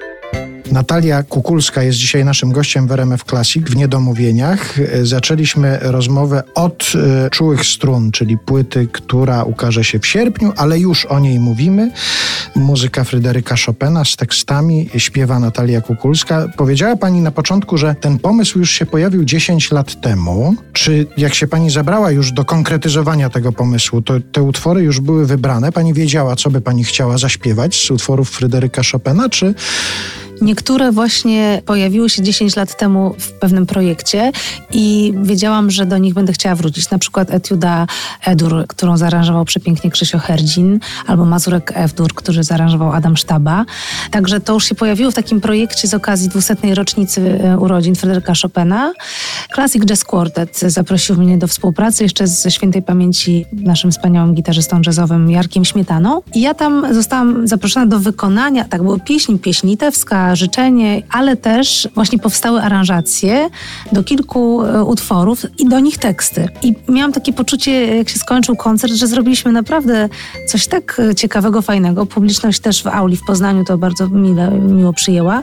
Thank you. Natalia Kukulska jest dzisiaj naszym gościem w RMF Classic w Niedomówieniach. Zaczęliśmy rozmowę od y, Czułych Strun, czyli płyty, która ukaże się w sierpniu, ale już o niej mówimy. Muzyka Fryderyka Chopina z tekstami śpiewa Natalia Kukulska. Powiedziała Pani na początku, że ten pomysł już się pojawił 10 lat temu. Czy jak się Pani zabrała już do konkretyzowania tego pomysłu, to te utwory już były wybrane? Pani wiedziała, co by Pani chciała zaśpiewać z utworów Fryderyka Chopina, czy Niektóre właśnie pojawiły się 10 lat temu w pewnym projekcie i wiedziałam, że do nich będę chciała wrócić. Na przykład Etiuda Edur, którą zaaranżował przepięknie Krzysio Herdzin, albo Mazurek Ewdur, który zaaranżował Adam Sztaba. Także to już się pojawiło w takim projekcie z okazji 200. rocznicy e, urodzin Fryderyka Chopina. Classic Jazz Quartet zaprosił mnie do współpracy jeszcze ze świętej pamięci naszym wspaniałym gitarzystą jazzowym Jarkiem Śmietaną. I ja tam zostałam zaproszona do wykonania, tak było pieśń, pieśń życzenie, ale też właśnie powstały aranżacje do kilku e, utworów i do nich teksty. I miałam takie poczucie, jak się skończył koncert, że zrobiliśmy naprawdę coś tak e, ciekawego, fajnego. Publiczność też w auli w Poznaniu to bardzo mile, miło przyjęła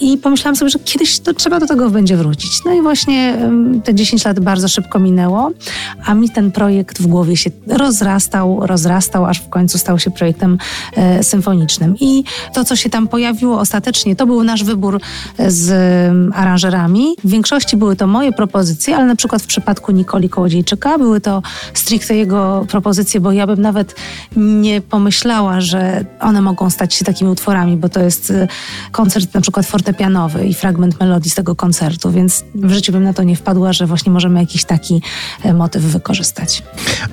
i pomyślałam sobie, że kiedyś to trzeba do tego będzie wrócić. No i właśnie te 10 lat bardzo szybko minęło, a mi ten projekt w głowie się rozrastał, rozrastał, aż w końcu stał się projektem e, symfonicznym. I to, co się tam pojawiło ostatecznie, to był nasz wybór e, z aranżerami. W większości były to moje propozycje, ale na przykład w przypadku Nikoli Kołodziejczyka były to stricte jego propozycje, bo ja bym nawet nie pomyślała, że one mogą stać się takimi utworami, bo to jest e, koncert na przykład fortepianowy i fragment melodii z tego koncertu, więc w życiu bym na to nie wpadła, że właśnie możemy jakiś taki e, motyw wykorzystać.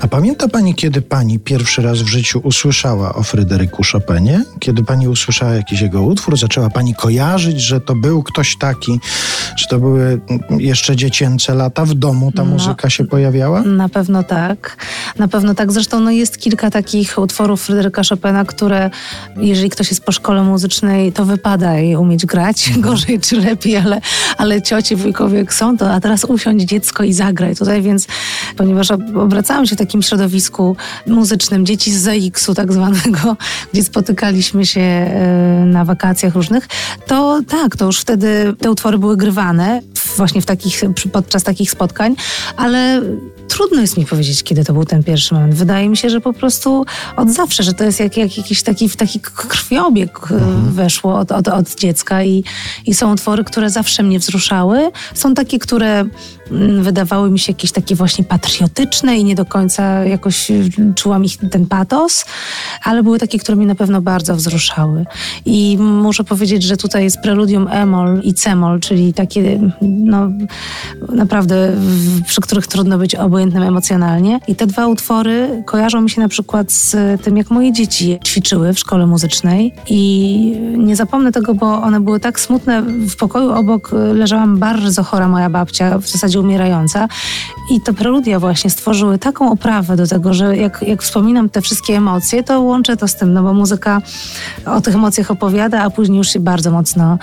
A pamięta Pani, kiedy Pani pierwszy raz w życiu usłyszała o Fryderyku Chopinie? Kiedy Pani usłyszała jakiś jego utwór, zaczęła Pani kojarzyć, że to był ktoś taki, że to były jeszcze dziecięce lata, w domu ta no, muzyka się pojawiała? Na pewno tak. Na pewno tak. Zresztą no, jest kilka takich utworów Fryderyka Chopina, które jeżeli ktoś jest po szkole muzycznej, to wypada je umieć grać, mhm. gorzej czy lepiej, ale, ale ciocie, wujkowie są, to a teraz usiądź dziecko i zagraj tutaj, więc ponieważ obracałam się w takim środowisku muzycznym, dzieci z ZX-u tak zwanego, gdzie spotykaliśmy się e, na wakacjach różnych, to tak, to już wtedy te utwory były grywane właśnie w takich, podczas takich spotkań, ale trudno jest mi powiedzieć, kiedy to był ten pierwszy moment. Wydaje mi się, że po prostu od zawsze, że to jest jak, jak jakiś taki, taki krwiobieg e, mhm. weszło od, od, od dziecka i, i są utwory, które zawsze mnie wzruszały. Są takie, które mm, wydawały mi się jakieś takie właśnie patriotyczne i nie do końca jakoś czułam ich ten patos, ale były takie, które mnie na pewno bardzo wzruszały. I muszę powiedzieć, że tutaj jest preludium e-moll i c-moll, czyli takie no, naprawdę, przy których trudno być obojętnym emocjonalnie. I te dwa utwory kojarzą mi się na przykład z tym, jak moje dzieci ćwiczyły w szkole muzycznej i nie zapomnę tego, bo one były tak smutne. W pokoju obok leżałam bardzo chora moja babcia, w zasadzie umierająca i te preludia właśnie stworzyły taką oprawę do tego, że jak, jak wspominam te wszystkie emocje, to łączę to z tym, no bo muzyka o tych emocjach opowiada, a później już się bardzo mocno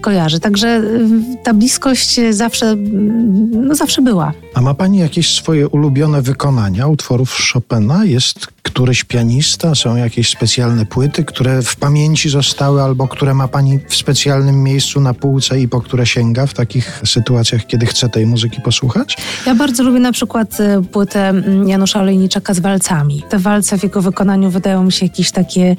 kojarzy. Także y, ta bliskość zawsze, no zawsze była. A ma Pani jakieś swoje ulubione wykonania utworów Chopina? Jest któryś pianista? Są jakieś specjalne płyty, które w pamięci zostały albo które ma Pani w specjalnym miejscu na półce i po które sięga w takich sytuacjach, kiedy chce tej muzyki posłuchać? Ja bardzo lubię na przykład e, płytę mm, Janusza Olejniczaka z walcami. Te walce w jego wykonaniu wydają mi się jakieś takie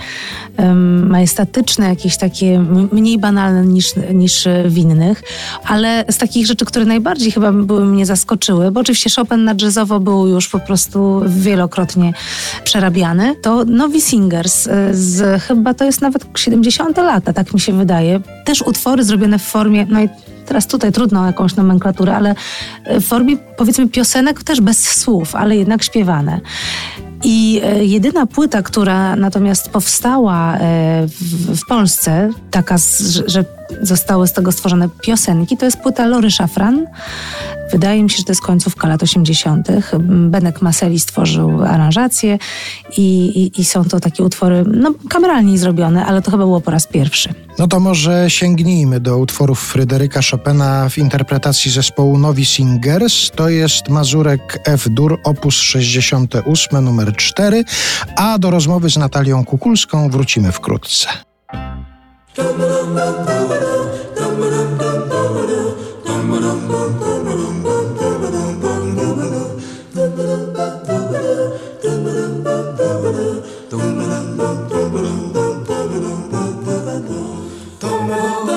um, majestatyczne, jakieś takie mniej banalne niż, niż w innych, ale z takich rzeczy, które najbardziej chyba były mnie zaskoczyły, bo oczywiście Chopin na jazzowo był już po prostu wielokrotnie przerabiany, to Novi Singers e, z chyba to jest nawet 70 lata, tak mi się wydaje. Też utwory zrobione w formie, no i teraz tutaj trudno o jakąś nomenklaturę, ale w formie powiedzmy piosenek też bez słów, ale jednak śpiewane. I e, jedyna płyta, która natomiast powstała w, w Polsce, taka, że zostały z tego stworzone piosenki, to jest płyta Lory Szafran. Wydaje mi się, że to jest końcówka lat 80. Benek Maseli stworzył aranżację i, i, i, są to takie utwory no, kameralnie zrobione, ale to chyba było po raz pierwszy. No to może sięgnijmy do utworów Fryderyka Chopina w interpretacji zespołu Novi Singers. To jest Mazurek F-dur op. 68 numer 4, a do rozmowy z Natalią Kukulską wrócimy wkrótce. Don't